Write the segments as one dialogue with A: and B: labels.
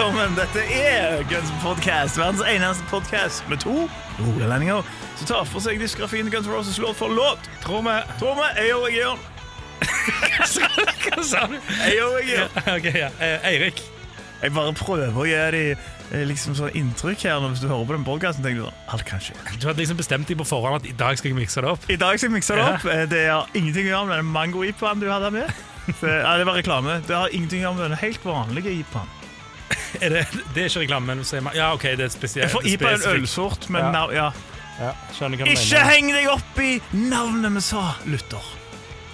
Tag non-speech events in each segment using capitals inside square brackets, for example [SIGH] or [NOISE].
A: Velkommen. Dette er Guns Podcast, verdens eneste podcast med to rogalendinger som tar for seg diskografien Guns Roses låt for låt. Tror. Tror vi. Eyo, jeg gjør.
B: Hva sa du?
A: Eyo, jeg gjør.
B: Ja. Eh, Eirik.
A: Jeg bare prøver å gi dem eh, liksom sånn inntrykk her. Når hvis du hører på den podcasten, tenker du sånn Alt kan skje.
B: Du hadde liksom bestemt deg på forhånd at i dag skal jeg mikse det opp.
A: I dag skal jeg mikse det opp. Ja. Det har ingenting å gjøre med den mango-ipaen du hadde med. [LAUGHS] Det, ja, det var reklame. Det har ingenting å gjøre med den helt vanlige ipaen. [LAUGHS]
B: Er det, det er ikke reklame, men sier man Ja, OK, det er spesielt.
A: For ipa er en ølsort, men
B: Ja.
A: nav- ja.
B: Ja, skjønner hva du
A: Ikke
B: mener.
A: heng deg opp i navnet vi sa, Luther.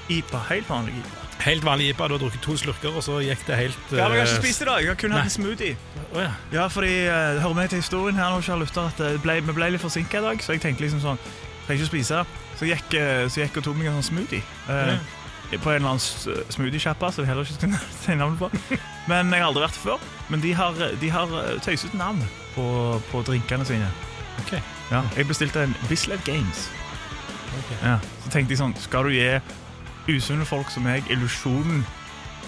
A: IPA. Helt vanlig IPA.
B: Helt vanlig IPA. Du har drukket to slurker, og så gikk det helt
A: Ja, men jeg har
B: eh,
A: ikke spist i dag. Jeg har kun hatt en smoothie.
B: Oh, ja.
A: Ja, fordi uh, Hør med til historien her nå, kjære Luther, at det ble, vi ble litt forsinka i dag, så jeg tenkte liksom sånn Trenger ikke å spise. Så jeg gikk, eh, så jeg gikk og tok meg en sånn smoothie. eh, På en eller annen s- smoothie-sjappa, som jeg heller ikke skal [LAUGHS] si navnet på. Men jeg har aldri vært det før. Men de har, de har eh, tøyset navn på, på drinkene sine.
B: Okay.
A: Ja, jeg bestilte en Bislett Games.
B: Okay.
A: Ja, så tenkte jeg sånn Skal du gi usunne folk som meg illusjonen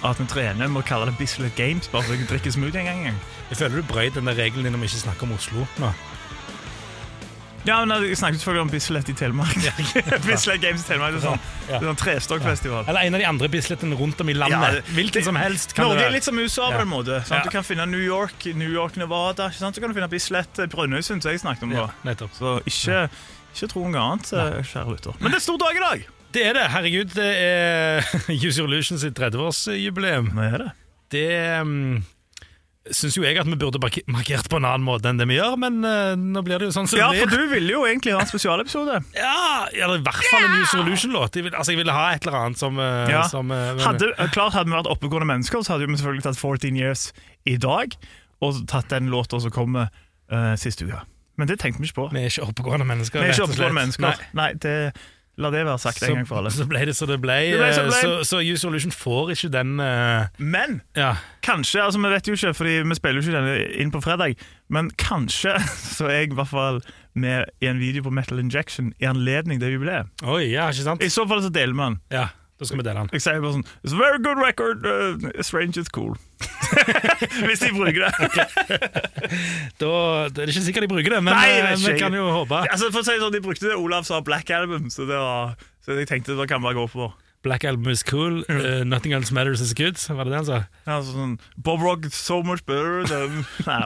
A: av at vi trener med å kalle det Bislett Games bare for å jeg drikker smoothie en gang?
B: Jeg føler du brøt den regelen din om ikke å snakke om Oslo nå.
A: Ja, men Jeg snakket selvfølgelig om Bislett i Telemark. [LAUGHS] Bislett Games i Telemark Det er sånn,
B: Ja.
A: det sånn trestokkfestival.
B: Eller en av de andre bislettene rundt om i landet.
A: Ja, det-
B: Hvilken som helst. kan
A: Norge er litt som USA på en måte. Sant? Du kan finne New York, New York, Nevada. Ikke sant? Så kan du finne Bislett, eh, Brønnøysund, som jeg snakket om. da. Så ikke, ikke tro noe annet, eh, kjære lytter. Men det er stor dag i dag!
B: Det er det. Herregud, det er [LAUGHS] Use Illusions sitt 30-årsjubileum.
A: Hva er det?
B: Det um, syns jo jeg at vi burde markert på en annen måte enn det vi gjør, men uh, nå blir det jo sånn som
A: Ja,
B: det
A: for du ville jo egentlig ha en spesialepisode.
B: Ja, eller i hvert fall en News Revolution-låt. Altså, jeg ville ha et eller annet som, uh,
A: Ja.
B: som uh,
A: Hadde, klart hadde vi vært oppegående mennesker, så hadde vi selvfølgelig tatt 14 Years i dag, og tatt den låta som kommer uh, siste uke. Men det tenkte vi ikke på.
B: Vi er ikke oppegående mennesker.
A: Vi er ikke oppegående mennesker.
B: Nei.
A: Nei, det, la det være sagt
B: Så,
A: en gang for alle.
B: så ble det så det ble.
A: Det ble så det ble.
B: eh, Så, så Use Solution får ikke den uh...
A: Men
B: Ja.
A: kanskje, altså vi vet jo ikke, fordi vi spiller jo ikke denne inn på fredag, men kanskje [LAUGHS] så er jeg i hvert fall med i en video på Metal Injection i anledning det jubileet.
B: Oi, ja, ikke sant?
A: I så fall så deler vi den.
B: Ja, da skal vi dele den.
A: Jeg sier bare sånn It's a very good record. Uh, strange is cool. [LAUGHS] Hvis de bruker det.
B: Da, det er ikke sikkert de bruker det, men
A: Nei,
B: eh, vi kan jo håpe.
A: Altså for å si sånn, De brukte det Olav sa Black Album, så, det var, så jeg tenkte det kan bare gå på.
B: Black Album is cool, uh, nothing else matters is good. Var det det han sa?
A: Ja, altså sånn, Bob Rock is so much better than [LAUGHS] Nei,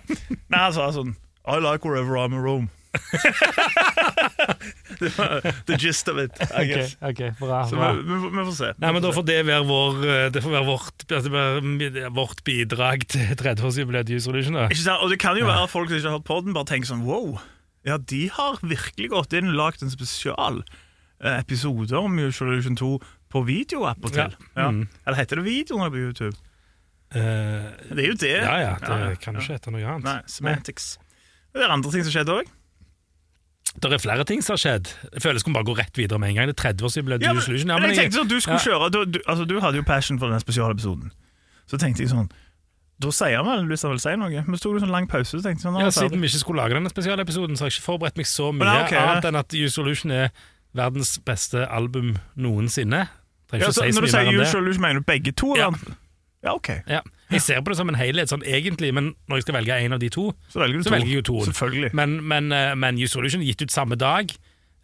A: Nei han sa sånn I like wherever I'm in Rome. [LAUGHS] det var the gist of it, I guess.
B: Ok, ok, bra.
A: Så
B: bra.
A: vi, vi, vi får se.
B: Nei, men Da får det være, vår, eh, det får være vårt, det være vårt bidrag til 30-årsjubileet til Use Illusion. da.
A: Ikke sant? Og det kan jo være at folk som ikke har hørt poden, bare tenker sånn wow. Ja, de har virkelig gått inn og lagd en spesial eh, episode om Illusion 2 på video appåtil.
B: Ja.
A: Ja.
B: Mm.
A: Eller heter det video når er på YouTube?
B: Uh,
A: Det er jo det.
B: ja, ja, det
A: Ja,
B: kan ikke hete noe annet.
A: Nei, semantics. Det er andre ting som skjedde òg.
B: Det er flere ting som har skjedd. Jeg føler jeg skulle bare gå rett videre med en gang. Det er 30-årsjubileet til
A: Ja, men,
B: Ja,
A: men jeg tenkte sånn, du skulle
B: ja.
A: kjøre du, du, altså, du hadde jo passion for denne spesialepisoden. Så tenkte jeg sånn Da sier han vel hvis han vil si noe. Men så tok du sånn lang pause. Så tenkte jeg sånn,
B: Ja. Siden vi ikke skulle lage denne spesialepisoden, så har jeg ikke forberedt meg så mye
A: Nei, ok, ja.
B: annet enn at Use Solution er verdens beste album noensinne.
A: Ja, så,
B: si
A: når du sier Use Illusion, mener du begge to?
B: Ja.
A: ja, ok.
B: Ja. Jeg ser på det som en helhet, sånn egentlig, men når jeg skal velge en av de to,
A: Så velger du
B: så
A: to.
B: velger jeg jo toen. Men, men, eh, men Illusion er gitt ut samme dag,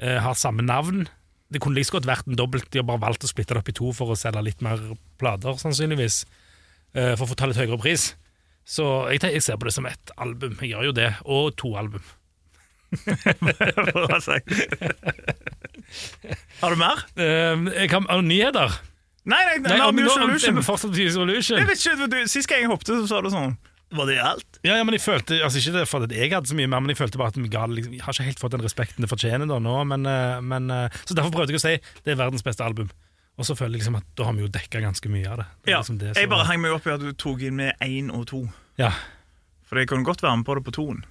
B: eh, har samme navn. Det kunne like godt vært en dobbelt, de har bare valgt å splitte det opp i to for å selge litt mer plater, sannsynligvis. eh, For å få ta litt høyere pris. Så jeg, jeg ser på det som et album. Jeg gjør jo det. Og to album. [LAUGHS] [LAUGHS]
A: Har du mer?
B: Jeg har nyheter.
A: Nei, nei, nei,
B: Nei, er
A: Illusion. Jeg vet ikke, du, Sist gang jeg hoppet, så sa du sånn Var det alt?
B: Ja, ja, men jeg følte Altså ikke det for at jeg hadde så mye mer, men jeg følte bare at vi liksom, Jeg har ikke helt fått den respekten det fortjener da nå, men, eh, men eh, Så derfor prøvde jeg å si det er verdens beste album. Og så føler jeg liksom at da har vi jo dekka ganske mye av det. det
A: Ja,
B: liksom det
A: Jeg bare hang meg opp i at du tok inn med én og to.
B: Ja.
A: For jeg kunne godt være med på det på toen.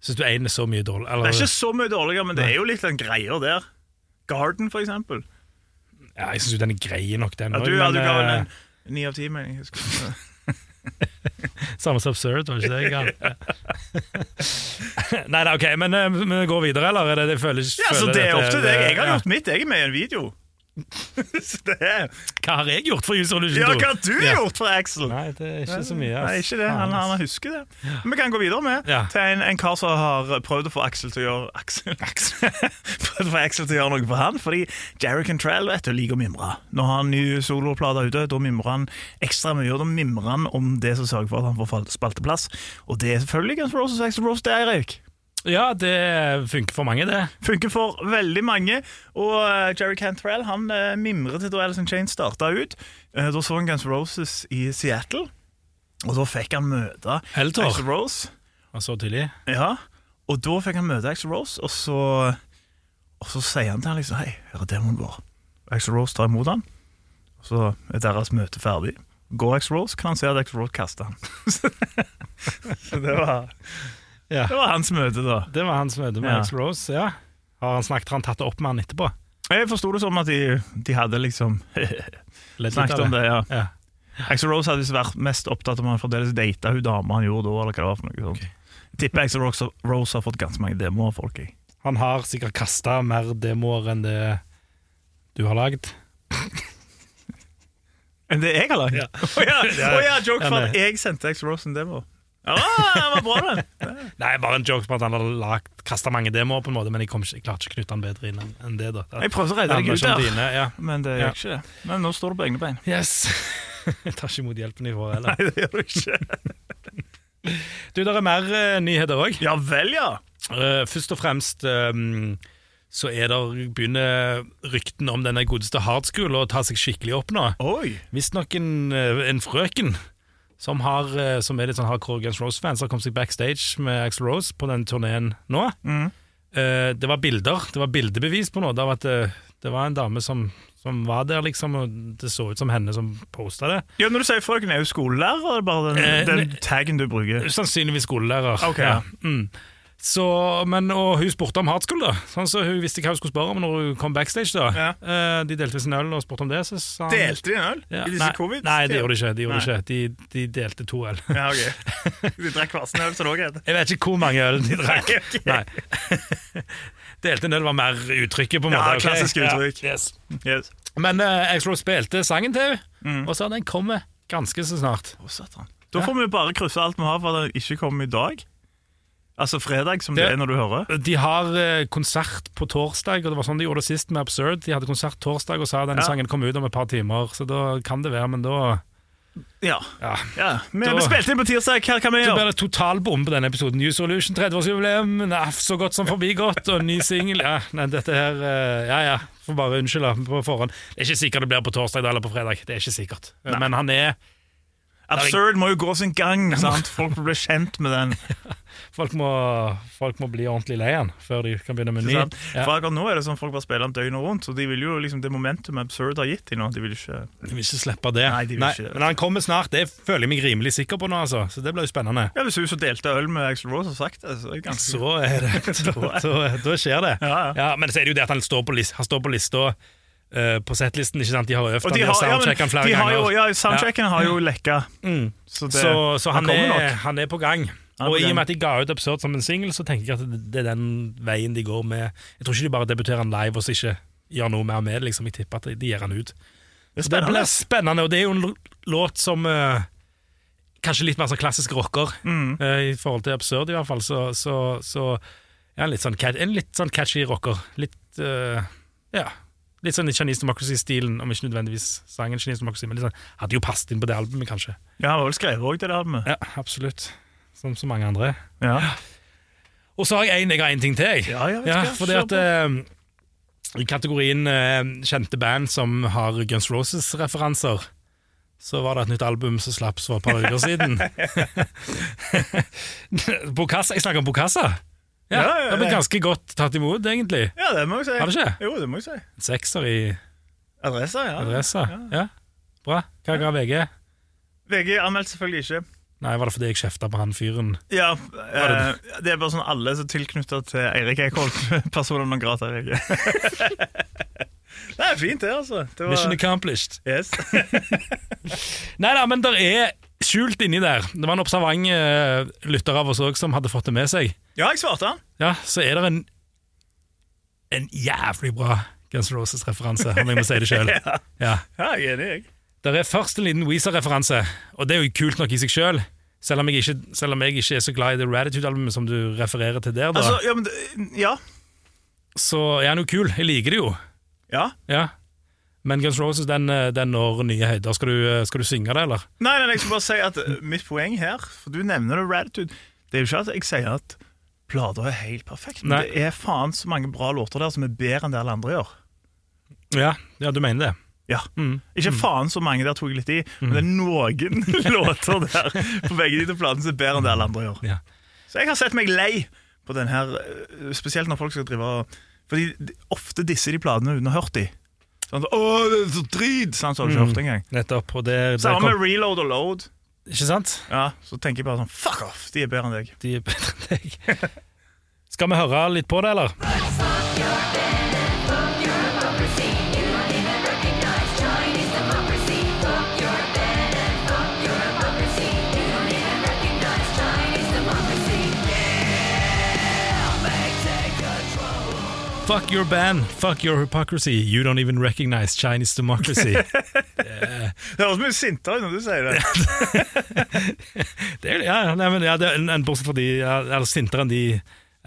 B: Syns du én er så mye dårlig? Eller,
A: Det er ikke så mye dårligere, men det er jo litt greier der. Garden, for eksempel.
B: Ja, jeg syns jo den er grei nok, den
A: Ja, du, ja, du ga vel
B: eh,
A: en ni av ti, men jeg husker [LAUGHS]
B: Samme som Absurd, var det ikke det Ja. [LAUGHS] Nei, nei, ok, men eh, vi går videre, eller? Er det, det føles,
A: Ja, så det er opp til deg. Jeg har gjort mitt. Jeg er med i en video. [LAUGHS] er
B: Hva har jeg gjort for Use Illusion
A: Ja, hva har du
B: Ja.
A: gjort for Axel?
B: Nei, det er ikke så mye. ass.
A: Nei, ikke det. Han, han husker det. Men vi kan gå videre med
B: Ja.
A: til en, en kar som har prøvd å få Axel til å gjøre Axel, [LAUGHS] Prøvd å få Axel til å gjøre noe for han Fordi Jerry Cantrell vet du, liker å mimre. Når han har ny soloplate ute, da mimrer han ekstra mye. Og da mimrer han om det som sørger for at han får spalteplass. Og det er selvfølgelig Guns Roses Axel Rose, det, Eirik.
B: Ja, det funker for mange, det.
A: Funker for veldig mange. Og uh, Jerry Cantrell han uh, mimret da Alice in Chains starta ut. Uh, da så han Guns N' Roses i Seattle. Og da fikk han møte
B: Heltor.
A: Axel Rose.
B: Han så tidlig.
A: Ja, og da fikk han møte Axel Rose, og så, og så sier han til han liksom Hei, her er demonen vår. Axel Rose tar imot han, og så er deres møte ferdig. Går Axel Rose, kan han se at Axel Rose kaster han. [LAUGHS] så det var,
B: Ja.
A: det var hans møte, da.
B: Det var hans møte med
A: Ja.
B: Axl Rose. ja. Har han snakket, har han tatt det opp med han etterpå?
A: Jeg forsto det som at de, de hadde liksom
B: Ledd [LAUGHS] litt
A: snakket
B: av
A: om det. ja
B: Ja.
A: Axel Rose hadde visst vært mest opptatt om han fremdeles data hun dama han gjorde da, eller hva det var for noe sånt. Jeg tipper Axel Rose, Rose har fått ganske mange demoer, folk. Jeg.
B: Han har sikkert kasta mer demoer enn det du har lagd.
A: Enn det jeg har lagd?
B: Ja.
A: Å [LAUGHS] ja, Å ja, joke for at jeg sendte Axel Rose en demo. Ja, det var bra, den. [LAUGHS]
B: Nei, bare en joke på at han hadde kasta mange demoer, på en måte men jeg, kom ikke, jeg klarte ikke å knytte han bedre inn enn det. da
A: Jeg prøvde å redde deg ut der,
B: dine, ja. [LAUGHS]
A: men det
B: Ja.
A: ikke. det. Men nå står du på egne bein.
B: Yes. [LAUGHS] Jeg tar ikke imot hjelpen ifra heller.
A: Nei, det gjør du ikke.
B: Du, det er mer uh, nyheter òg.
A: Ja vel, ja.
B: først og fremst um, så er der, begynner ryktene om denne godeste Hardschool å ta seg skikkelig opp nå.
A: Oi.
B: Visstnok en, eh, en frøken som, har, eh, som er litt sånn hardcore Guns N' Roses-fans, har kommet seg backstage med Axl Rose på den turneen nå.
A: Mm.
B: Eh, det var bilder, det var bildebevis på noe. Det var, at det, det var en dame som, som var der, liksom, og det så ut som henne som posta det.
A: Ja, Når du sier frøken, er hun skolelærer, eller bare den,
B: Eh,
A: den taggen du bruker?
B: Sannsynligvis skolelærer.
A: Ok, ja.
B: Mm. Så, men, og hun spurte om Hardskull, da. Sånn, så hun visste hva hun skulle spørre om når hun kom backstage. da
A: Ja.
B: Eh, De delte sin øl og spurte om det. Så sa han
A: Delte de en øl
B: Ja,
A: i disse
B: nei,
A: covid?
B: Nei, det gjorde de ikke. De, gjorde ikke. De, de delte to øl.
A: Ja, ok. [LAUGHS] De drakk hver sin øl, så det også heter.
B: Jeg vet ikke hvor mange øl de drakk. [LAUGHS]
A: Nei. [LAUGHS]
B: Delte en øl var mer uttrykket, på en
A: Ja,
B: måte. ok?
A: klassisk uttrykk.
B: Ja, yes.
A: Yes.
B: Men Axl Rose spilte sangen til henne,
A: Mm.
B: og sa den kommer ganske så snart.
A: Da får vi bare krysse alt vi har for at den ikke kommer i dag. Altså fredag, som det,
B: Det-
A: er når du hører.
B: De har eh, konsert på torsdag, og det var sånn de gjorde det sist med Absurd. De hadde konsert torsdag og sa denne
A: Ja.
B: sangen kom ut om et par timer, så da kan det være, men da
A: Ja.
B: ja.
A: ja. Vi,
B: Da-
A: vi spilte inn på tirsdag. Hva kan vi
B: Så
A: gjøre?
B: blir det totalbom på denne episoden. New Solution 30-årsjubileum, så godt som forbigått, og ny singel. Ja, nei, dette her eh, Ja ja, får bare unnskylde på forhånd. Det er ikke sikkert det blir på torsdag eller på fredag. Det er ikke sikkert. Men han er
A: Absurd må jo gå sin gang. sant? Folk blir kjent med den. [LAUGHS]
B: Folk må, folk må bli ordentlig lei han før de kan begynne med ny. Ja.
A: For akkurat nå er det sånn folk bare spiller den døgnet rundt, så de vil jo liksom det momentum Absurd har gitt dem nå, de vil ikke
B: De vil ikke slippe det.
A: Nei, de vil ikke.
B: Men han kommer snart, det føler jeg meg rimelig sikker på nå, altså. Så det blir jo spennende.
A: Ja, Hvis hun som delte øl med Axl Rose har sagt det, så er det ganske
B: Så er det. [LAUGHS] Da, da, da skjer det.
A: Ja, ja.
B: men så er det jo det at han står på, list, han står på lista eh, på settlisten. ikke sant? De har øvd
A: Og
B: han,
A: de
B: de har
A: har, ja,
B: flere ganger.
A: jo, ja, soundchecken har jo lekka.
B: Mm.
A: Så, det,
B: så, så han,
A: han,
B: er, han er på gang. Og i og med at de ga ut Absurd som en singel, så tenker jeg at det, er den veien de går med Jeg tror ikke de bare debuterer den live og så ikke gjør noe mer med det. Liksom. Jeg tipper at de, gir den ut.
A: Det
B: det blir spennende, og det er jo en låt som uh, Kanskje litt mer sånn klassisk rocker,
A: Mm.
B: uh, i forhold til Absurd, i hvert fall. Så, så, så ja, en, litt sånn, en litt sånn catchy rocker. Litt uh, Ja. Litt sånn i Chinese Democracy-stilen, om ikke nødvendigvis sangen Chinese Democracy, men litt sånn, hadde jo passet inn på det albumet, kanskje.
A: Ja, han var vel skrevet òg til det albumet.
B: Ja, absolutt. Som så mange andre.
A: Ja.
B: Og så har jeg en, jeg har en ting til, jeg.
A: Ja, ja, du hva,
B: fordi at eh, I kategorien eh, kjente band som har Guns Roses-referanser, så var det et nytt album som slapp for et par uker siden. [LAUGHS] Bokassa, Jeg snakker om Bokassa. Ja,
A: Ja, ja,
B: Det har blitt ganske godt tatt imot, egentlig.
A: Ja, det må jeg si.
B: Har det ikke?
A: Jo, det må jeg si.
B: Sekser i
A: Adressa, ja.
B: adressa. Ja. Bra. Hva ga VG?
A: VG anmeldte selvfølgelig ikke.
B: Nei, var det fordi jeg kjefta på han fyren?
A: Ja, eh, det er bare sånn alle som er tilknytta til Eirik Eikholt, [LAUGHS] Personen non grater ikke. [LAUGHS] det er fint, det, altså. Det var,
B: Mission accomplished.
A: yes. [LAUGHS]
B: Nei da, men det er skjult inni der. Det var en observant uh, lytter av oss òg som hadde fått det med seg.
A: Ja, jeg svarte han.
B: Ja, så er det en En jævlig bra Guns Roses-referanse, om jeg må si det sjøl. Ja.
A: Ja, jeg er enig, jeg.
B: Det er først en liten Weezer-referanse, og det er jo kult nok i seg sjøl. Selv, selv om jeg ikke er så glad i det Ratitude-albumet som du refererer til der, da,
A: Altså, ja, men ja.
B: så er han jo kul. Jeg liker det jo.
A: ja.
B: Ja. Men Guns Roses den, den når nye høyder. Skal du, skal du synge det, eller?
A: Nei, nei, jeg skal bare si at eh, mitt poeng her, for du nevner The Ratitude det er jo ikke at jeg sier at plata er helt perfekt, men
B: Nei.
A: det er faen så mange bra låter der som er bedre enn det alle andre gjør.
B: Ja, ja du mener det.
A: Ja.
B: Mm.
A: Ikke faen så mange, der tok jeg litt i, men det er noen [LAUGHS] låter der på begge de to platene som er bedre enn det alle andre gjør.
B: Ja.
A: Så jeg har sett meg lei på den her, eh, spesielt når folk skal drive og Fordi de- ofte disser de platene uten å ha hørt de. Sånn, Å, det er så drit! Sånn, så har du ikke
B: Mm.
A: hørt engang.
B: Nettopp. Og det, det
A: Samme med reload og load.
B: Ikke sant?
A: Ja, Så tenker jeg bare sånn Fuck off! De er bedre enn deg.
B: De er bedre enn deg. Skal vi høre litt på det, eller? Fuck your band, fuck your hypocrisy, you don't even recognize Chinese democracy. [LAUGHS]
A: Det høres mye sintere ut når du sier det. [LAUGHS]
B: Det er, ja, nei, men, ja, det er en, en bortsett fra de ja, Eller sintere enn de,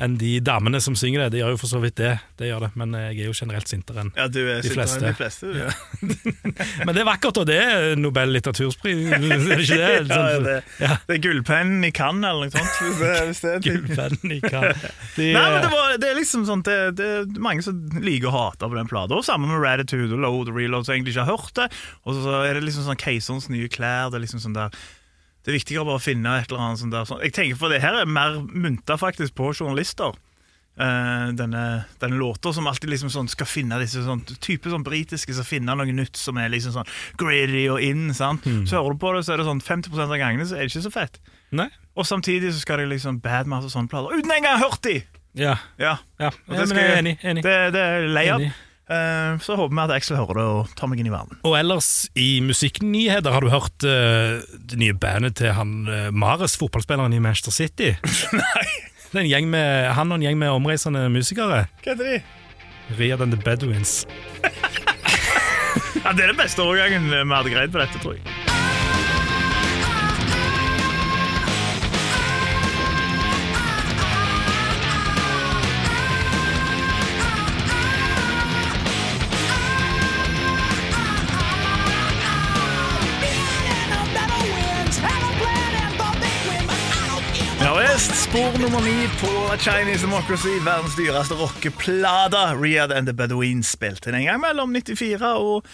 B: enn de damene som synger det. De gjør jo for så vidt det, det gjør det men jeg er jo generelt sintere enn
A: Ja, du er
B: De
A: fleste. enn de
B: fleste.
A: du. [LAUGHS]
B: Men det er vakkert, og det er Nobel litteraturpris, er det ikke det? [LAUGHS]
A: Ja,
B: Sånn-
A: det,
B: ja.
A: det er gullpennen i Cannes eller noe sånt. Hvis det, hvis det en ting.
B: Gullpennen i kan. De,
A: Nei, men det, var, det er liksom sånn det, det er mange som liker å hate på den plata. Sammen med Ratitude og Load og Reload, som egentlig ikke har hørt det. Og så er det liksom sånn Keiserens nye klær. Det er liksom sånn der Det er viktigere bare å finne et eller annet sånt der. Jeg tenker For det her er mer mynta faktisk på journalister. Eh, denne, denne låta som alltid liksom sånn skal finne disse sånn type sånn britiske som finner noe nytt som er liksom sånn gritty og in. sant? Så hører du på det, så er det sånn 50 av gangene så er det ikke så fett.
B: Nei?
A: Og samtidig så skal de liksom badmasse sånne plater uten engang å ha hørt de!
B: Ja.
A: Ja,
B: ja. Ja
A: det
B: men jeg er enig. enig.
A: det, det er lei av. Eh, så håper vi at Axel hører det og tar meg inn i verden.
B: Og ellers, i musikknyheter, har du hørt uh, det nye bandet til han uh, Mares, fotballspilleren i Manchester City? [LAUGHS]
A: Nei,
B: Det er med, han og en gjeng med omreisende musikere.
A: hva heter de?
B: Riyad and the Bedouins. [LAUGHS]
A: Ja, Det er den beste overgangen vi hadde greid på dette, tror jeg. Ja. Spor nummer ni på Chinese Democracy, verdens dyreste rockeplate. Riyad and the Bedouins spilte den en gang mellom 94 og,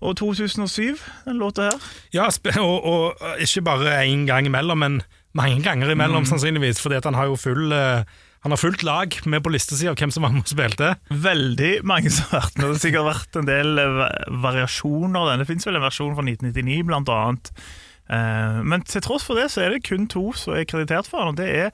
A: og 2007, den låta her.
B: Ja, og, og uh, ikke bare én gang imellom, men mange ganger imellom, sannsynligvis. Fordi han har jo full uh, Han har fullt lag med på listesida av hvem som var med og spilte.
A: Veldig mange som har vært med. Det har sikkert vært en del eh, variasjoner. Det fins vel en versjon fra 1999, blant annet. Eh, Men til tross for det så er det kun to som er kreditert for han, og det er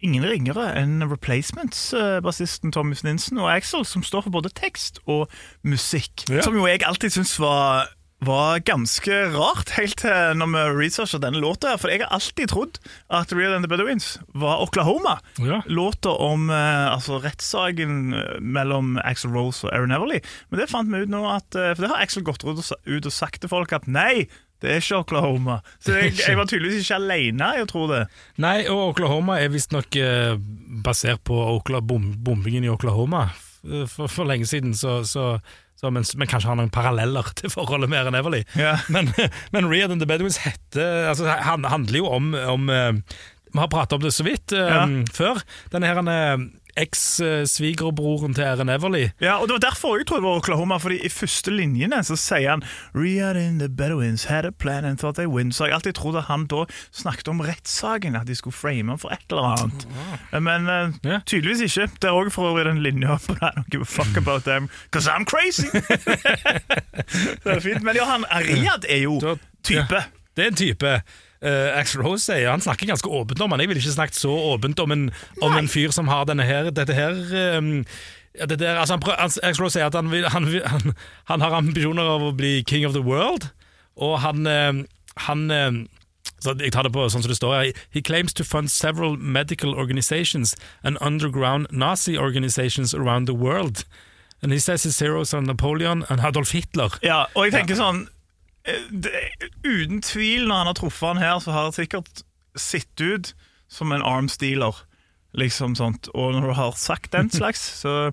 A: ingen ringere enn Replacements-bassisten Tommy Sninsen og Axel, som står for både tekst og musikk.
B: Ja.
A: Som jo jeg alltid syns var var ganske rart, helt til når vi researcha denne låta. For jeg har alltid trodd at Real and the Bedouins var Oklahoma.
B: Ja.
A: Låta om eh, altså rettssaken eh, mellom Axel Rose og Aaron Everly. Men det fant vi ut nå at For det har Axel gått ut og sagt til folk at nei, det er ikke Oklahoma. Så jeg, jeg var tydeligvis ikke alene i å tro det.
B: Nei, og Oklahoma er visstnok eh, basert på Okla bom bombingen i Oklahoma for, for lenge siden, så, så, så men, men kanskje har noen paralleller [LAUGHS] til forholdet mer enn Everly.
A: Ja.
B: Men, men Read and the Bedouins heter altså, han, handler jo om, om eh, Vi har pratet om det så vidt um,
A: Ja.
B: før. Denne her, han, eh, eks-svigerbroren til Aaron Everly.
A: Ja, og Det var derfor jeg tror det var Oklahoma, Fordi i første linjene så sier han Riyadh in the Bedouins had a plan and thought they win. Så jeg alltid trodde han da snakket om rettssaken, at de skulle frame ham for et eller annet. Men eh,
B: Ja.
A: tydeligvis ikke. Det er òg for øvrig den linja på I don't give a fuck about them, cause I'm crazy! [LAUGHS] det er fint. Men ja, han Riyadh er jo
B: Da-
A: type.
B: Det er en type uh, Axel Rose sier. Han snakker ganske åpent om han. Jeg ville ikke snakket så åpent om en, om en fyr som har denne her, dette her um, ja, det der, altså han prøv, han, Axl Rose sier at han, vil, han, vil- han, han har ambisjoner av å bli king of the world, og han, eh, han eh, så jeg tar det på sånn som det står her. He claims to fund several medical organizations and underground Nazi organizations around the world. And he says his heroes are Napoleon and Adolf Hitler.
A: Ja, og jeg tenker sånn eh, det, Uten tvil, når han har truffet han her, så har det sikkert sett ut som en arms dealer. Liksom sånt. Og når du har sagt den [LAUGHS] slags, så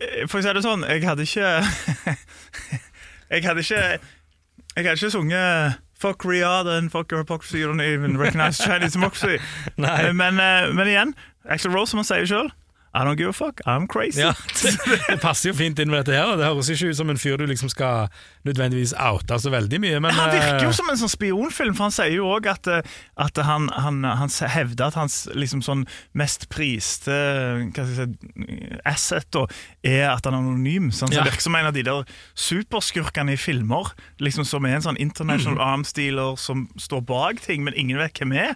A: eh, For å si det sånn, jeg hadde ikke [LAUGHS] Jeg hadde ikke Jeg hadde ikke sunget Fuck Riyadh and fuck your hypocrisy, you don't even recognize Chinese democracy. [LAUGHS] Men, eh, men igjen, Axel Rose, som han sier sjøl, I don't give a fuck, I'm crazy.
B: Ja, det, [LAUGHS] det passer jo fint inn med dette her. Det høres ikke ut som en fyr du liksom skal nødvendigvis oute så veldig mye. Men,
A: Han virker jo
B: eh,
A: som en sånn spionfilm, for han sier jo òg at, eh, at han, han, han hevder at hans liksom sånn mest priste hva skal si, asset da, er at han er anonym. Så han
B: Ja.
A: virker som en av de der superskurkene i filmer, liksom som er en sånn international
B: Mm.
A: arms dealer som står bak ting, men ingen vet hvem er.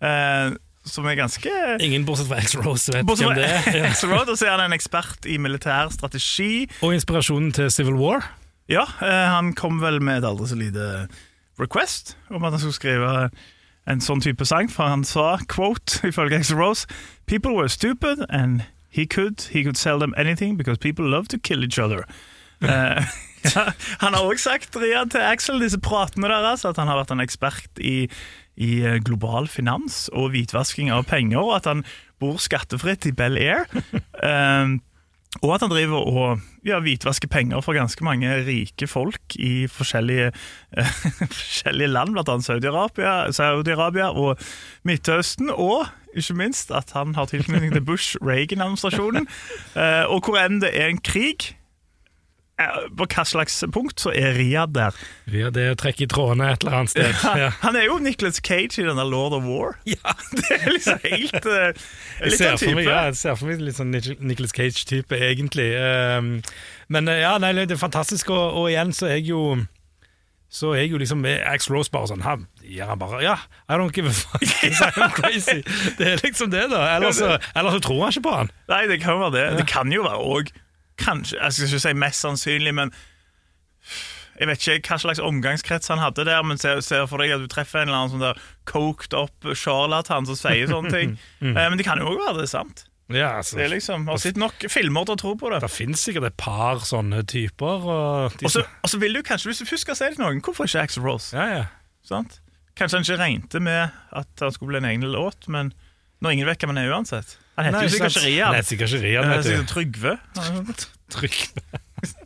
A: Eh, som er ganske
B: Ingen bortsett fra X-Rose vet
A: Bortsett
B: hvem det er. [LAUGHS] Ja.
A: Axl Rose, og så er han en ekspert i militær strategi.
B: Og inspirasjonen til Civil War.
A: Ja, eh, han kom vel med et aldri så lite request om at han skulle skrive en sånn type sang, for han sa, quote, ifølge Axl Rose, People were stupid, and he could, he could sell them anything because people love to kill each other. [LAUGHS] Eh, ja, [LAUGHS] han har også sagt Ria, til Axel, disse pratene deres, at han har vært en ekspert i, i eh, global finans og hvitvasking av penger, og at han bor skattefritt i Bel Air. um, [LAUGHS] og at han driver og ja, hvitvasker penger for ganske mange rike folk i forskjellige, uh, [LAUGHS] forskjellige land, annet Saudi-Arabia Saudi og Midtøsten. Og ikke minst at han har tilknytning til Bush-Reagan-administrasjonen. Uh, [LAUGHS] og hvor enn det er en krig, på hva slags punkt, så er Riyad der.
B: Riyad er å trekke i trådene et eller annet sted. Ja. [LAUGHS]
A: Han er jo Nicholas Cage i denne Lord of War.
B: Ja. [LAUGHS]
A: Det er liksom helt eh,
B: Jeg
A: Litt
B: ser,
A: av
B: for meg,
A: type.
B: ja, jeg ser for meg litt sånn Nicholas Cage-type, egentlig. Um, men eh, ja, nei, det er fantastisk, og, og igjen så er jeg jo så er jeg jo liksom med Ax Rose bare sånn Han gjør han bare Ja, I don't give a fuck. [LAUGHS] I'm crazy. Det er liksom det, da. Ellers, så, så tror han ikke på han.
A: Nei, det kan være det. Det kan jo være òg Kanskje, jeg skal ikke si mest sannsynlig, men jeg vet ikke hva slags omgangskrets han hadde der, men ser, ser for deg at du treffer en eller annen sånn der coked up charlatan som sier sånne ting. [LAUGHS] Eh, Men det kan jo òg være det er sant.
B: Ja, altså,
A: Det er liksom, Har sett nok filmer til å tro på det.
B: Det finnes sikkert et par sånne typer. Og de
A: Og så og så vil du kanskje, hvis du først skal si det til noen, hvorfor ikke Axel Rose?
B: ja, ja.
A: Sant? Kanskje han ikke regnet med at han skulle bli en egen låt, men når ingen vet hvem han er uansett. Han heter jo sikkert Riyad.
B: Nei, sikkert
A: Han
B: vet du.
A: Trygve. [LAUGHS]
B: Trygve.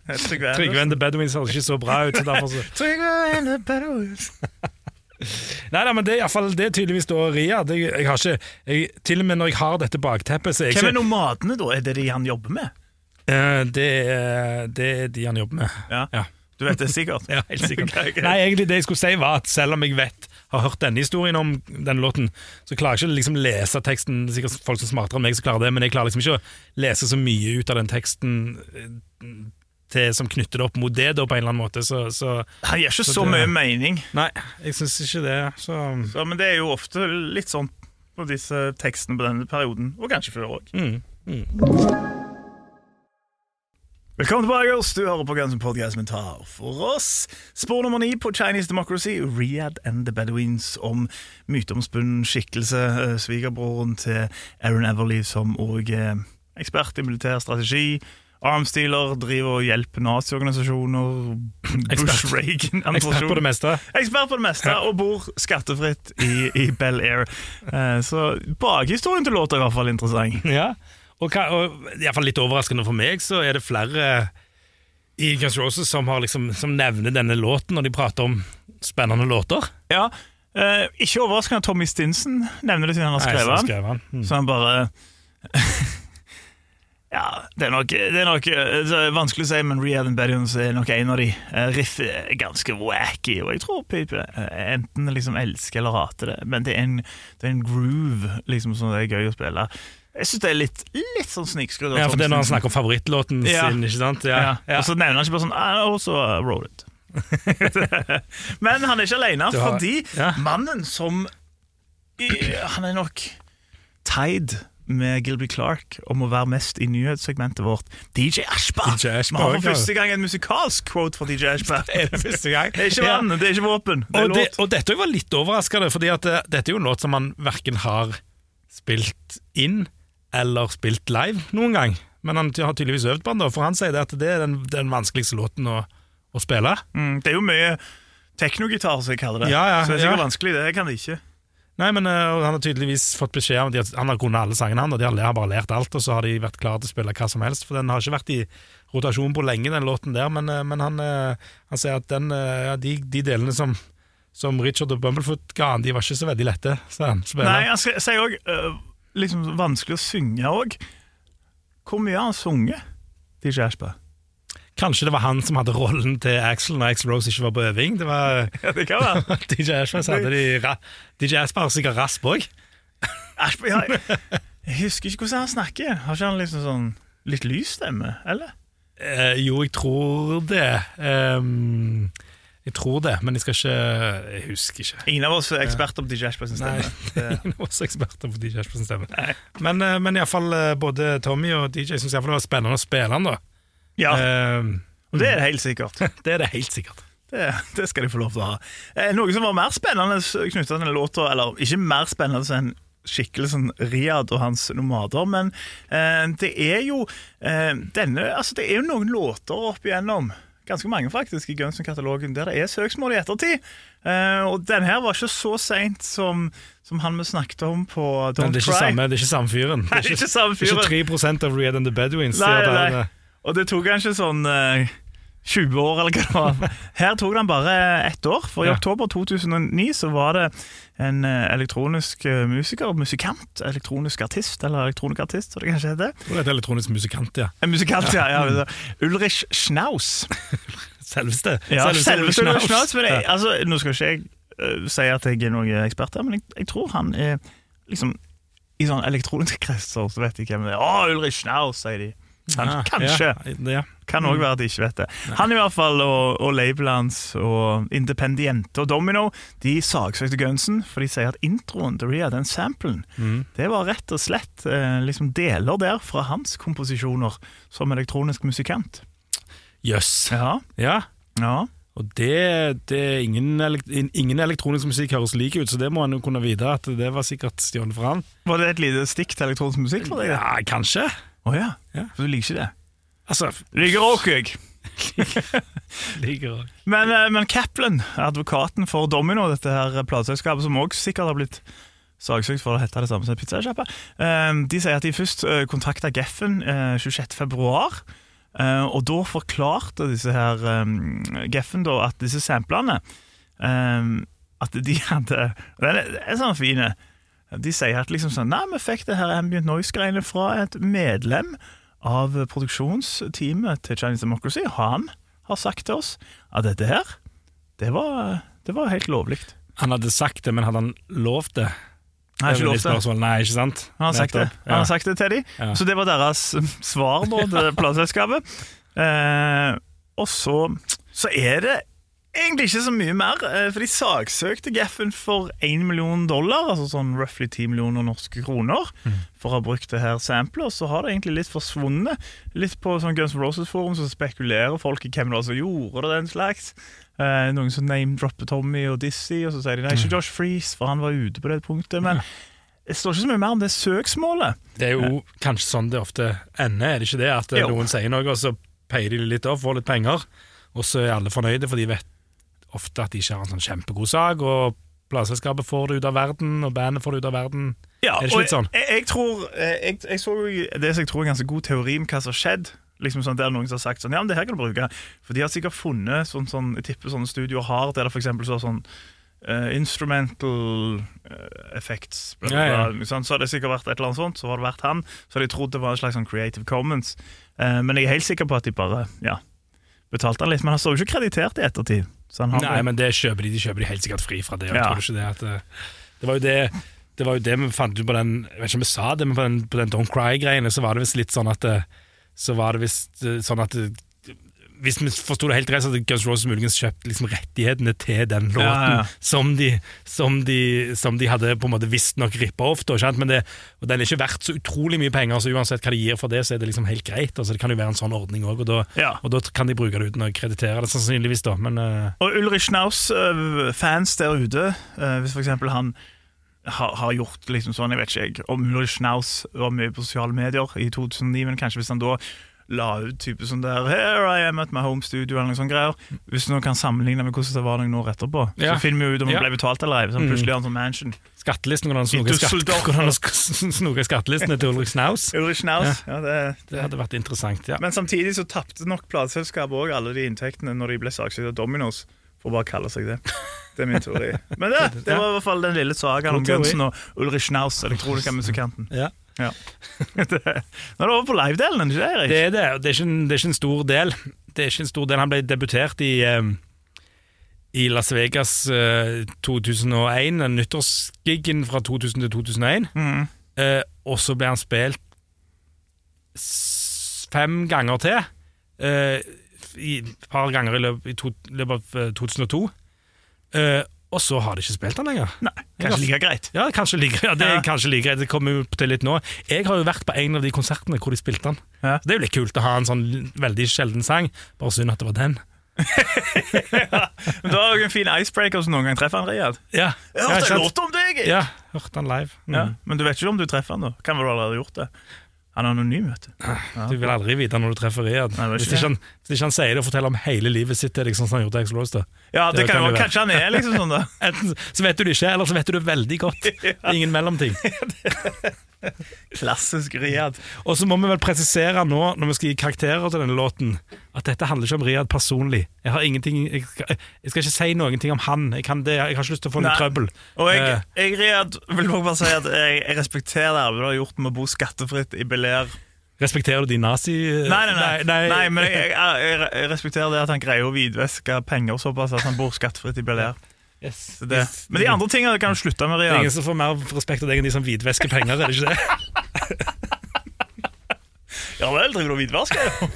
A: Trygve
B: Trygve and the Bedouins høres ikke så bra ut. Så derfor så. [LAUGHS]
A: Trygve and the Bedouins. [LAUGHS]
B: Nei, nei, men det er, i hvert fall, det er tydeligvis da Riyad. Jeg, jeg har ikke, jeg, til og med når jeg har dette bakteppet, så er jeg
A: Hvem er
B: ikke
A: nomadene, da? Er det de han jobber med?
B: Eh, det, er- det er de han jobber med.
A: Ja.
B: Ja.
A: Du vet det sikkert?
B: Ja, helt sikkert.
A: Okay, okay.
B: Nei, egentlig det jeg skulle si var at selv om jeg vet har hørt denne historien om denne låten, så klarer jeg ikke å liksom lese teksten. Det er sikkert folk som er smartere enn meg som klarer det, men jeg klarer liksom ikke å lese så mye ut av den teksten eh, til, som knytter det opp mot det, da, på en eller annen måte. Så, så
A: Han gir ikke
B: Så
A: så
B: det-
A: mye mening,
B: nei, jeg syns ikke det. Så
A: så, men det er jo ofte litt sånn på disse tekstene på denne perioden, og kanskje før òg.
B: mm.
A: Velkommen tilbake, oss. Du hører på Guns Podcast med tar for oss. Spor nummer ni på Chinese Democracy, Riyadh and the Bedouins, om myteomspunnen skikkelse, eh, svigerbroren til Aaron Everly, som òg er ekspert i militær strategi. Armstealer, driver og hjelper naziorganisasjoner. [CLEARS THROAT] Bush Reagan
B: Ekspert på det meste.
A: Ekspert på det meste, og bor skattefritt i, i Bel Air. Eh, så bakhistorien til låta er i hvert fall interessant.
B: Ja, og, hva- og i hvert fall litt overraskende for meg, så er det flere i Guns Roses som, har liksom, som nevner denne låten når de prater om spennende låter.
A: Ja, eh, Ikke overraskende at Tommy Stinson nevner det siden han har skrevet
B: så
A: den.
B: skrev han. Mm.
A: Så han bare [LAUGHS] Ja, det er nok, det er nok eh, det er vanskelig å si, men Rehab and Bedians er nok en av de. Eh, Riff er ganske wacky, og jeg tror Pipe eh, enten liksom elsker eller hater det, men det er en, det er en groove liksom, som det er gøy å spille. Jeg syns det er litt, litt sånn snikskrudd.
B: Ja, for det er når han snakker om favorittlåten
A: Ja.
B: sin, ikke sant?
A: Ja.
B: Ja, ja.
A: Og så nevner han ikke bare sånn I also wrote it. [LAUGHS] Men han er ikke alene,
B: har-
A: fordi
B: ja.
A: mannen som Han er nok tied med Gilby Clark om å være mest i nyhetssegmentet vårt. DJ Ashba!
B: DJ
A: Vi har for første gang en musikalsk quote fra DJ Ashba. [LAUGHS]
B: Er det første gang? [LAUGHS]
A: Det er ikke
B: Ja.
A: vann, det er ikke våpen. Det er
B: Og, det, og dette var litt overraskende, at eh, dette er jo en låt som han verken har spilt inn eller spilt live noen gang. Men han har tydeligvis øvd på den, da, for han sier det at det er den, den vanskeligste låten å, å spille.
A: Mm, det er jo mye teknogitar, som jeg kaller det.
B: Ja, ja,
A: så det er sikkert
B: ja.
A: vanskelig. Det kan det ikke.
B: Nei, men uh, Han har tydeligvis fått beskjed om at han har kunnet alle sangene, han, og de har bare lært alt, og så har de vært klare til å spille hva som helst. For den har ikke vært i rotasjon på lenge, den låten der, men, uh, men han, uh, han sier at den, de, de delene som, som Richard og Bumblefoot ga han, de var ikke så veldig lette, Så han.
A: Nei, han sier òg liksom vanskelig å synge òg. Hvor mye har han sunget, DJ Ashba?
B: Kanskje det var han som hadde rollen til Axel når Axel Rose ikke var på øving. Det var [LAUGHS]
A: Ja, det kan være. [LAUGHS]
B: DJ Ashman hadde de ra DJ Ashman har sikkert rasp òg. [LAUGHS]
A: Ja, jeg, husker ikke hvordan han snakker. Har ikke han liksom sånn litt lys stemme, eller?
B: Eh, jo, jeg tror det. Ehm, jeg tror det, men jeg skal ikke Jeg husker ikke.
A: Ingen av oss er eksperter på DJ Ashba sin stemme. Nei, [LAUGHS]
B: Ingen av oss er eksperter på DJ Ashman stemme. Men, eh, men iallfall både Tommy og DJ syns det var spennende å spille han, da.
A: ja,
B: uh,
A: og det er det helt sikkert. [LAUGHS]
B: det er det helt sikkert.
A: Det, det skal de få lov til å ha. Eh, Noe som var mer spennende knytta til denne låta, eller ikke mer spennende enn sånn Riyad og hans nomader, men eh, det er jo eh, denne Altså, det er jo noen låter opp igjennom, ganske mange faktisk, i Gunson-katalogen der det er søksmål i ettertid. Uh, og denne her var ikke så seint som, som han vi snakket om på Don't
B: Men det er ikke
A: Cry.
B: samme, det er ikke samme fyren. [LAUGHS]
A: Nei, det er ikke samme fyren.
B: Det er ikke 3% av Read and the Bedouins.
A: Nei, nei. Og det tok kanskje sånn eh, 20 år, eller hva det var. Her tok det han bare ett år. For i
B: Ja.
A: oktober 2009 så var det en eh, elektronisk eh, musiker, musikant, elektronisk artist, eller elektronikartist, som det kanskje heter.
B: Det er et elektronisk musikant, ja.
A: En musikant, ja. ja Ulrich Schnaus. [LAUGHS]
B: Selveste.
A: Ja, selveste Ulrich Schnaus. Men jeg,
B: Ja.
A: altså, nå skal ikke jeg uh, si at jeg er noen ekspert her, men jeg, jeg tror han er liksom I sånn elektroniske [LAUGHS] kretser så vet de hvem det er. Å, Ulrich Schnaus, sier de. Kan,
B: Ja,
A: kanskje.
B: Ja, ja.
A: Kan òg være at de ikke vet det. Han i hvert fall, og, og labelet hans og Independiente og Domino De saksøkte Gunsen, for de sier at introen til Ria, den samplen, det var rett og slett eh, liksom deler der fra hans komposisjoner som elektronisk musikant.
B: Jøss.
A: Ja,
B: Ja.
A: ja.
B: Og det, det ingen, ingen elektronisk musikk høres like ut, så det må han jo kunne vite at det var sikkert stjålet fra han.
A: Var det et lite stikk til elektronisk musikk for deg?
B: Ja, kanskje.
A: Ja.
B: Ja.
A: For du liker ikke det?
B: Altså,
A: liker rock, jeg. [LAUGHS]
B: liker
A: Men, eh, men Kaplan, advokaten for Domino, dette her plateselskapet som også sikkert har blitt saksøkt for å hete det samme som pizzasjappa, eh, de sier at de først eh, kontakta Geffen eh, 26. februar. eh, Og da forklarte disse her eh, Geffen da at disse samplene eh, At de hadde og Den er, den er sånn fine. De sier at liksom sånn Nei, vi fikk det her ambient noise-greiene fra et medlem av produksjonsteamet til Chinese Democracy. Han har sagt til oss at dette her, det var, det var helt lovlig.
B: Han hadde sagt det, men hadde han lovt det?
A: Nei, ikke lov til.
B: Nei, ikke sant?
A: Han har sagt det.
B: Nettopp.
A: Han har sagt det til dem.
B: Ja.
A: Så det var deres svar nå til [LAUGHS] plateselskapet. Eh, og så, så er det egentlig ikke så mye mer, eh, for de saksøkte Geffen for 1 million dollar, altså sånn roughly 10 millioner norske kroner, for å ha brukt det her samplet. Og så har det egentlig litt forsvunnet. Litt på sånn Guns N' Roses-forum så spekulerer folk i hvem det var som gjorde det, den slags. Eh, noen som name-dropper Tommy og Dizzie, og så sier de nei, ikke Josh Freeze, for han var ute på det punktet. Men det står ikke så mye mer om det søksmålet.
B: Det er jo kanskje sånn det ofte ender, er det ikke det? At eh,
A: Jo.
B: noen sier noe, og så peier de litt opp, får litt penger, og så er alle fornøyde, for de vet ofte at de ikke har en sånn kjempegod sak, og plateselskapet får det ut av verden, og bandet får det ut av verden.
A: Ja,
B: Er det ikke litt sånn?
A: Jeg, jeg, tror, eh, jeg, jeg så det som jeg tror er ganske god teori om hva som har skjedd. Liksom sånn, der noen som har sagt sånn, ja, men det her kan du bruke. For de har sikkert funnet sånn, sånn jeg tipper sånne studioer har, der det så er sånn uh, instrumental uh, effects. Bla, bla,
B: Ja, ja.
A: sånn, så hadde det sikkert vært et eller annet sånt, så hadde det vært han. Så de trodd det var en slags sånn Creative Commons. Uh, men jeg er helt sikker på at de bare ja, betalte han litt. Men han står jo ikke kreditert i ettertid.
B: Nei, men det kjøper de, de kjøper de helt sikkert fri fra det.
A: Ja.
B: det at eh, Det var jo det det var jo det vi fant ut på den Jeg vet ikke om vi sa det, men på den, på den Don't Cry-greiene så var det visst litt sånn at Så var det visst eh, sånn at det, Hvis vi forsto det helt rett, så hadde Guns Roses muligens kjøpt liksom rettighetene til den låten
A: Ja, ja.
B: Som, de, som, de, som de hadde på en måte visstnok rippa off. Da. Men det, og den er ikke verdt så utrolig mye penger, så uansett hva de gir for det, så er det liksom helt greit. Altså, det kan jo være en sånn ordning òg, og,
A: Ja.
B: og da kan de bruke det uten å kreditere det, sannsynligvis. da Men uh...
A: Og Ulrich Schnaus-fans fans der ute, uh, hvis eksempel han har, har gjort liksom sånn, jeg vet ikke jeg, om Ulrich Schnaus var mye på sosiale medier i 2009, men kanskje hvis han da la ut type sånn der Here I am at my home studio, eller noe sånt greier. Hvis noen kan sammenligne med hvordan det var noen år etterpå,
B: Ja.
A: så finner vi ut om
B: Ja.
A: det ble betalt eller ei. Sånn, plutselig har han sånn mansion.
B: Skattelisten, hvordan han snoker han skattelistene til Ulrik Schnaus.
A: Ulrich Schnaus, ja. det,
B: Det hadde vært interessant, ja.
A: Men samtidig så tapte nok plateselskapet òg alle de inntektene når de ble saksøkt av Dominos, for å bare kalle seg det. Det er min teori. Men det, [LAUGHS] det var i hvert fall den lille sagaen om. Gunsen og Ulrich Schnaus, elektronikermusikanten.
B: ja.
A: Ja. [LAUGHS] det, nå er det over på livedelen, er det ikke det, Erik?
B: Det er det, det er, ikke en, det er ikke en stor del. Det er ikke en stor del. Han ble debutert i, eh, i Las Vegas eh, 2001, den nyttårsgiggen fra 2000 til 2001.
A: Mm.
B: Eh, og så ble han spilt fem ganger til. Eh, et par ganger i løpet, i to, løpet av eh, 2002. Og så har de ikke spilt den lenger.
A: Nei, kanskje like greit.
B: Ja, kanskje like, ja, det er
A: Ja.
B: kanskje like greit. Det kommer jo til litt nå. Jeg har jo vært på en av de konsertene hvor de spilte den.
A: Ja.
B: Så Det er jo litt kult å ha en sånn veldig sjelden sang. Bare synd at det var den. [LAUGHS]
A: Men Du har jo en fin icebreaker som noen gang treffer han, Riyad.
B: Ja,
A: Jeg
B: ja,
A: hørte en låt om deg!
B: ja hørte han live. Mm.
A: Ja, men du vet ikke om du treffer han da. Kan vel du allerede gjort det? Han er anonym, vet du.
B: Du vil aldri vite når du treffer Riyad. Hvis
A: ikke
B: han, hvis ikke han sier det og forteller om hele livet sitt til deg, sånn som han gjorde til Explose, da.
A: Ja, det,
B: Det
A: kan jo. Kanskje han er liksom sånn, da. [LAUGHS]
B: Enten så vet du det ikke, eller så vet du det veldig godt. [LAUGHS] Ingen mellomting. [LAUGHS] [LAUGHS]
A: Klassisk Riyad.
B: Og så må vi vel presisere nå, når vi skal gi karakterer til denne låten, at dette handler ikke om Riyad personlig. Jeg har ingenting Jeg skal, jeg skal ikke si noen ting om han. Jeg, kan det, jeg har ikke lyst til å få noe trøbbel.
A: Og jeg,
B: Eh.
A: jeg Riyad, vil bare si at jeg, jeg respekterer det arbeidet du har gjort med å bo skattefritt i Bel Air.
B: Respekterer du de nazi...
A: Nei, nei, nei. nei, men jeg, respekterer det at han greier å hvitvaske penger såpass at han bor skattefritt i Bel Air.
B: Yes.
A: Det- Men de andre tingene kan du slutte med,
B: Det er ingen som får mer respekt av deg enn de som hvitvæsker penger, er det ikke det? [LAUGHS]
A: Ja vel, driver du og hvitvasker?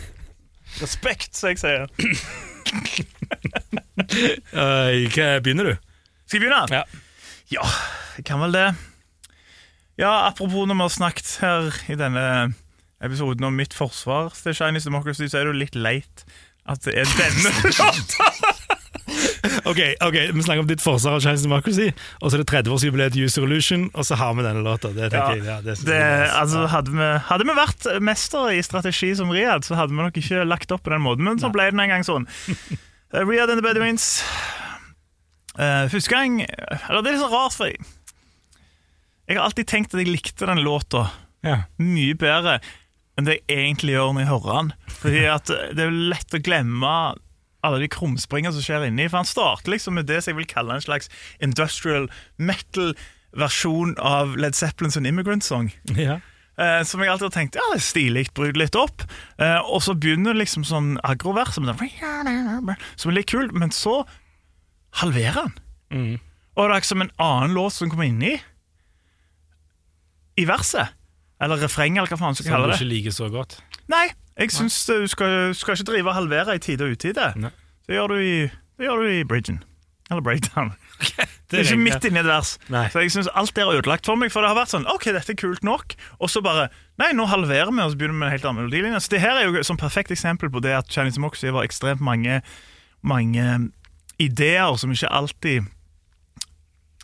A: Respekt, som jeg sier.
B: Uh, [LAUGHS] hva begynner du?
A: Skal jeg begynne?
B: Ja.
A: Ja, jeg kan vel det. Ja, apropos når vi har snakket her i denne episoden om mitt forsvar til Chinese Democracy, så er det jo litt leit at det er denne [LAUGHS] låta.
B: Ok, ok, Vi snakker om ditt forsvar av Chinese Democracy, og så er det 30-årsjubileet til User Illusion, og så har vi denne låta. Det tenker jeg, ja, det,
A: Det, altså, hadde, vi, hadde vi vært mestere i strategi som Riyad, så hadde vi nok ikke lagt opp på den måten, men så ble den en gang sånn. [LAUGHS] Uh, Riyad and the Bedouins. Uh, første gang Eller det er litt sånn rart, for jeg, jeg har alltid tenkt at jeg likte den låta
B: ja.
A: mye bedre enn det jeg egentlig gjør når jeg hører den. Fordi [LAUGHS] at det er lett å glemme alle de krumspringene som skjer inni. For han starter liksom med det som jeg vil kalle en slags industrial metal-versjon av Led Zeppelins Immigrant Song.
B: ja.
A: Uh, som jeg alltid har tenkt ja, det er stilig, bryter litt opp. Uh, og så begynner det liksom sånn agrovers som, er- som er litt kult, men så halverer han.
B: Mm.
A: Og det er liksom en annen låt som kommer inni i verset. Eller refrenget, eller hva faen
B: Som
A: kalle
B: du
A: det.
B: ikke liker så godt.
A: Nei, jeg syns du skal, skal ikke drive og halvere i tide og utide.
B: Nei.
A: Det gjør du i, det gjør du i bridgen. Eller breakdown. [LAUGHS] Det er ikke midt inni et vers.
B: Nei.
A: Så jeg synes alt det er ødelagt for meg. For det har vært sånn OK, dette er kult nok. Og så bare Nei, nå halverer vi, og så begynner vi med en helt annen melodilinje. Så det her er jo som perfekt eksempel på det at Chinese Moxie var ekstremt mange Mange ideer som ikke alltid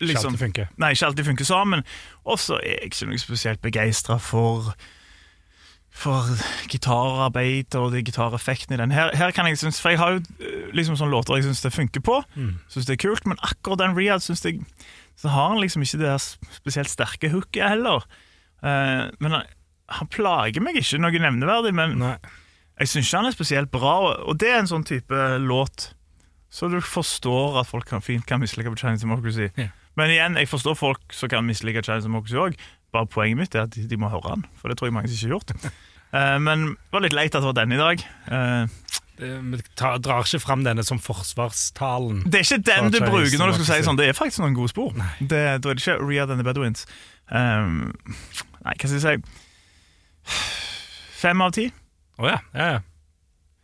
A: liksom,
B: alltid funker.
A: Nei, ikke alltid funker sammen. Og så er jeg ikke noe spesielt begeistra for for gitararbeid og de gitareffektene i den. Her, her kan jeg synes, For jeg har jo eh, liksom sånne låter jeg syns det funker på.
B: Mm.
A: Synes det er kult, Men akkurat den Riyad synes jeg Så har han liksom ikke det der spesielt sterke hooket heller. Uh, men han, han plager meg ikke noe nevneverdig, men
B: Nei.
A: jeg syns ikke han er spesielt bra. Og, og det er en sånn type låt Så du forstår at folk kan, fint kan mislike på Chinese Democracy.
B: Yeah.
A: Men igjen, jeg forstår folk som kan mislike Chinese Democracy òg. Bare poenget mitt er at de, de må høre den, for det tror jeg mange som ikke har gjort. [LAUGHS] Eh, men det var litt leit at det var den i dag. Eh,
B: Vi drar ikke fram denne som forsvarstalen.
A: det er ikke den du bruker når du skal si sånn. Det er faktisk noen gode spor. Det, da er det ikke Ria and the Bedouins. Um, nei, hva skal jeg si? Fem av ti?
B: Å ja. ja, ja.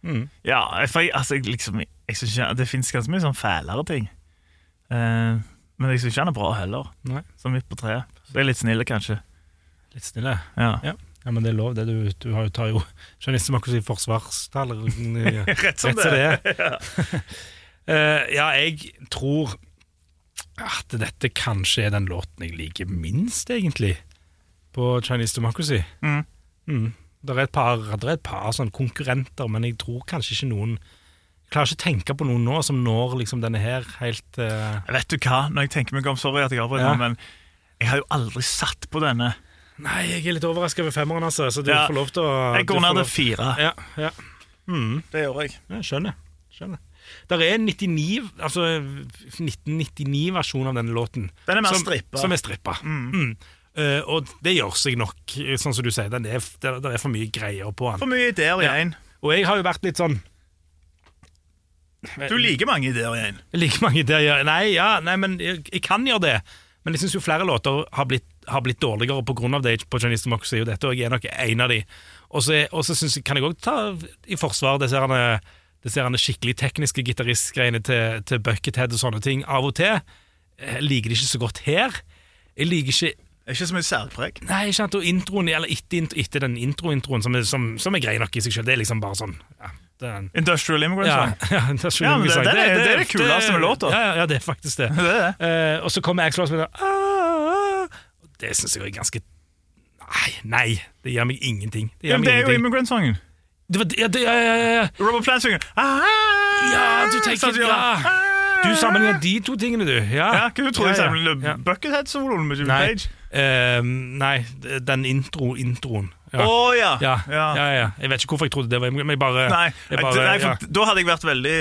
B: Mm.
A: Ja, for jeg, altså, liksom, jeg synes ikke, Det fins ganske mye sånn fælere ting. Uh, men jeg syns ikke han er bra heller.
B: Nei.
A: Sånn midt på treet. Så jeg er litt snille, kanskje.
B: Litt snille?
A: Ja.
B: Ja. Ja, men det er lov, det. Du, du har jo, tar jo journalister som si forsvarstall. [LAUGHS]
A: Rett som det.
B: det. [LAUGHS] uh, ja, jeg tror at dette kanskje er den låten jeg liker minst, egentlig, på Chinese Democracy.
A: Mm.
B: Mm. Det er et par, er et par sånn konkurrenter, men jeg tror kanskje ikke noen Jeg klarer ikke å tenke på noen nå som når liksom denne her helt uh...
A: Vet du hva, når jeg tenker meg om Sorry at jeg avbryter,
B: Ja.
A: men jeg har jo aldri satt på denne.
B: Nei, jeg er litt overraska over femmeren, altså, så du
A: Ja.
B: får lov til å
A: Jeg går ned til fire.
B: Ja, ja. Mm.
A: Det gjør jeg.
B: Jeg skjønner. skjønner. Der er 99, altså 1999-versjon av denne låten.
A: Den er mer
B: som,
A: strippa.
B: Som er strippa. Mm. Eh, og det gjør seg nok, sånn som du sier. Den er, det, der er for mye greier på den.
A: For mye ideer i
B: Ja. Og jeg har jo vært litt sånn
A: Du liker mange ideer i én.
B: Jeg liker mange ideer. Nei, ja, nei, men jeg, jeg kan gjøre det. Men jeg syns jo flere låter har blitt, har blitt dårligere pga. det på Chinese Democracy, og dette er nok en av de. Og så kan jeg òg ta i forsvar disse herne- disse herne skikkelig tekniske gitaristgreiene til, til Buckethead og sånne ting. Av og til jeg liker det ikke så godt her. Jeg liker ikke
A: Det er ikke så mye særpreg.
B: Nei, ikke sant, og introen, eller etter, etter den intro-introen, som, som, som er grei nok i seg selv, det er liksom bare sånn ja, det er en,
A: Industrial Immigrant
B: ja,
A: Song. [LAUGHS]
B: ja, det, er
A: Ja, men det- det, det det er det kuleste med låta.
B: Ja, ja, det er faktisk det. [LAUGHS]
A: Det er det.
B: Uh, og så kommer Axel spiller ah, og Det syns jeg er ganske Nei, nei, det gir meg ingenting. Det
A: Ja, men
B: meg
A: det er jo. Immigrant-sangen.
B: Det var, ja, ja, ja, ja, ja.
A: Robert Plant synger ah,
B: Ja, du tenker-
A: sånn
B: ja. Du sammenligner de to tingene, du. Ja,
A: Ja, hva du tror jeg
B: ja. Ja.
A: Buckethead-soloen med Jimmy
B: Nei,
A: Page?
B: eh, nei, den intro, introen.
A: Å
B: Ja.
A: ja.
B: Ja, ja. Jeg vet ikke hvorfor jeg trodde det var Men jeg bare,
A: Nei,
B: jeg bare
A: nei for da hadde jeg vært veldig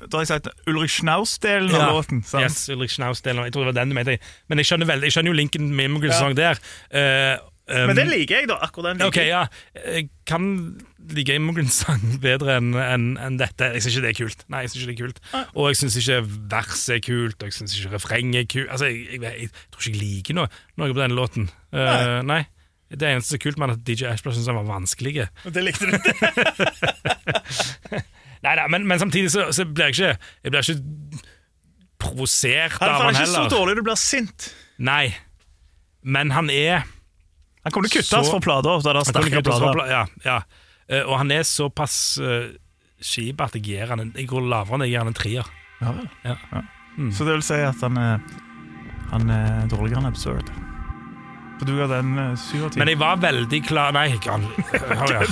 A: Da hadde jeg sagt Ulrik Schnaus-delen av låten. sant?
B: Yes, Ulrik Schnaus-delen. Jeg tror det var den du mente. Men jeg skjønner, veldig, jeg skjønner jo linken med Immigrant
A: Ja.
B: Song der. Uh, um,
A: Men den liker jeg, da. Akkurat den liker
B: Ok, ja. Jeg kan like Immigrant Song [LAUGHS] bedre enn en, en dette. Jeg syns ikke det er kult. Nei, jeg synes ikke det er kult Og jeg syns ikke verset er kult, og jeg syns ikke refrenget er kult. Altså, jeg, jeg, jeg, tror ikke jeg liker noe, noe på denne låten. Eh, nei. Det eneste som er kult med at DJ Ashbrook syntes han var vanskelig.
A: Det likte du.
B: Nei, [LAUGHS] nei, men, men samtidig så, så blir jeg ikke Jeg blir ikke provosert av
A: Han heller.
B: Han er
A: ikke så dårlig du blir sint.
B: Nei. Men han er
A: Han kommer til å kuttes fra plater. Da det
B: Han kan
A: sterke
B: ikke ta så
A: plater.
B: pla- Ja, ja. Eh, og han er såpass uh, skip at jeg gir han en Jeg går lavere enn jeg gir han en trier.
A: Ja, ja.
B: Ja.
A: Så det vil si at han er, han er dårligere enn Absurd. Du ga den eh, syv av ti.
B: Men jeg var veldig klar Nei, ikke ja.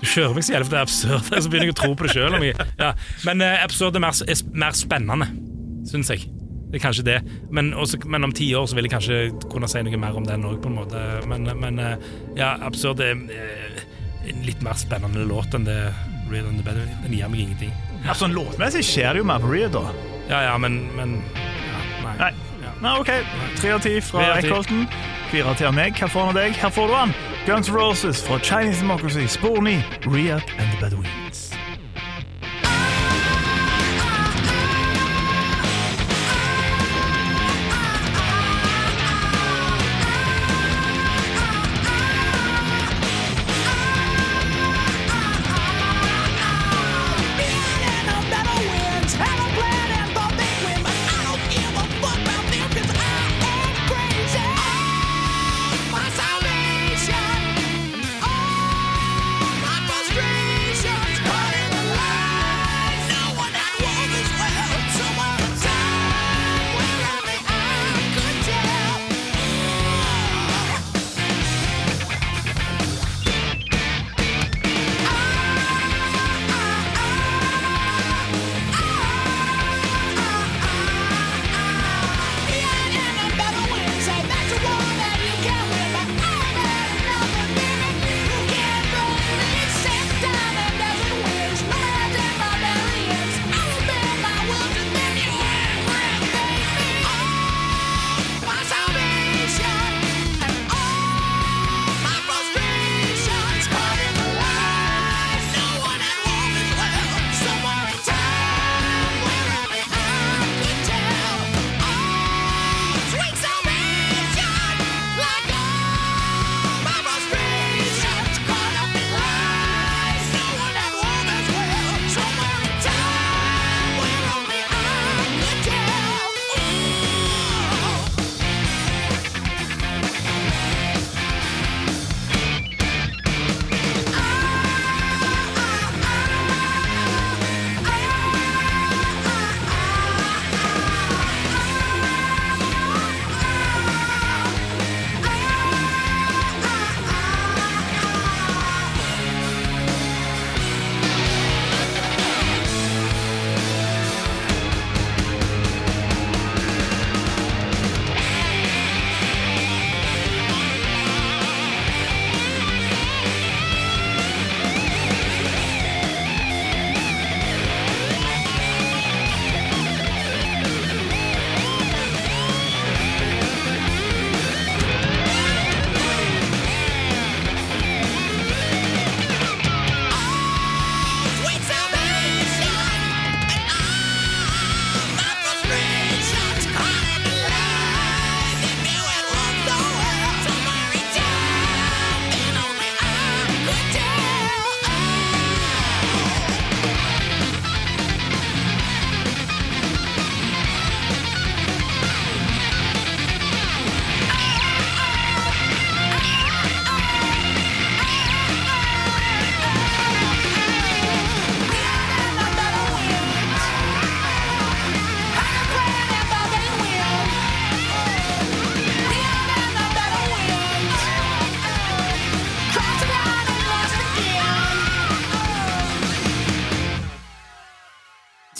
B: Du, kjører meg så jævlig for det er absurd, så begynner jeg å tro på det sjøl. Ja. Men uh, absurd er mer, er mer spennende, syns jeg. Det er kanskje det. Men, også, men om ti år så vil jeg kanskje kunne si noe mer om den òg, på en måte. Men, men uh, ja, absurd er uh, en litt mer spennende låt enn det Real and the Better. Den gir meg ingenting.
A: Ja, sånn Låtmessig skjer det jo mer på Reed, da.
B: Ja, ja, men, men ja, nei.
A: Nei. Nei, OK. Tre av ti fra. Eckholten. Fire av ti av meg. Hva får han av deg? Her får du han. Guns Roses fra Chinese Democracy. Spor 9. Riyadh and the Bedouins.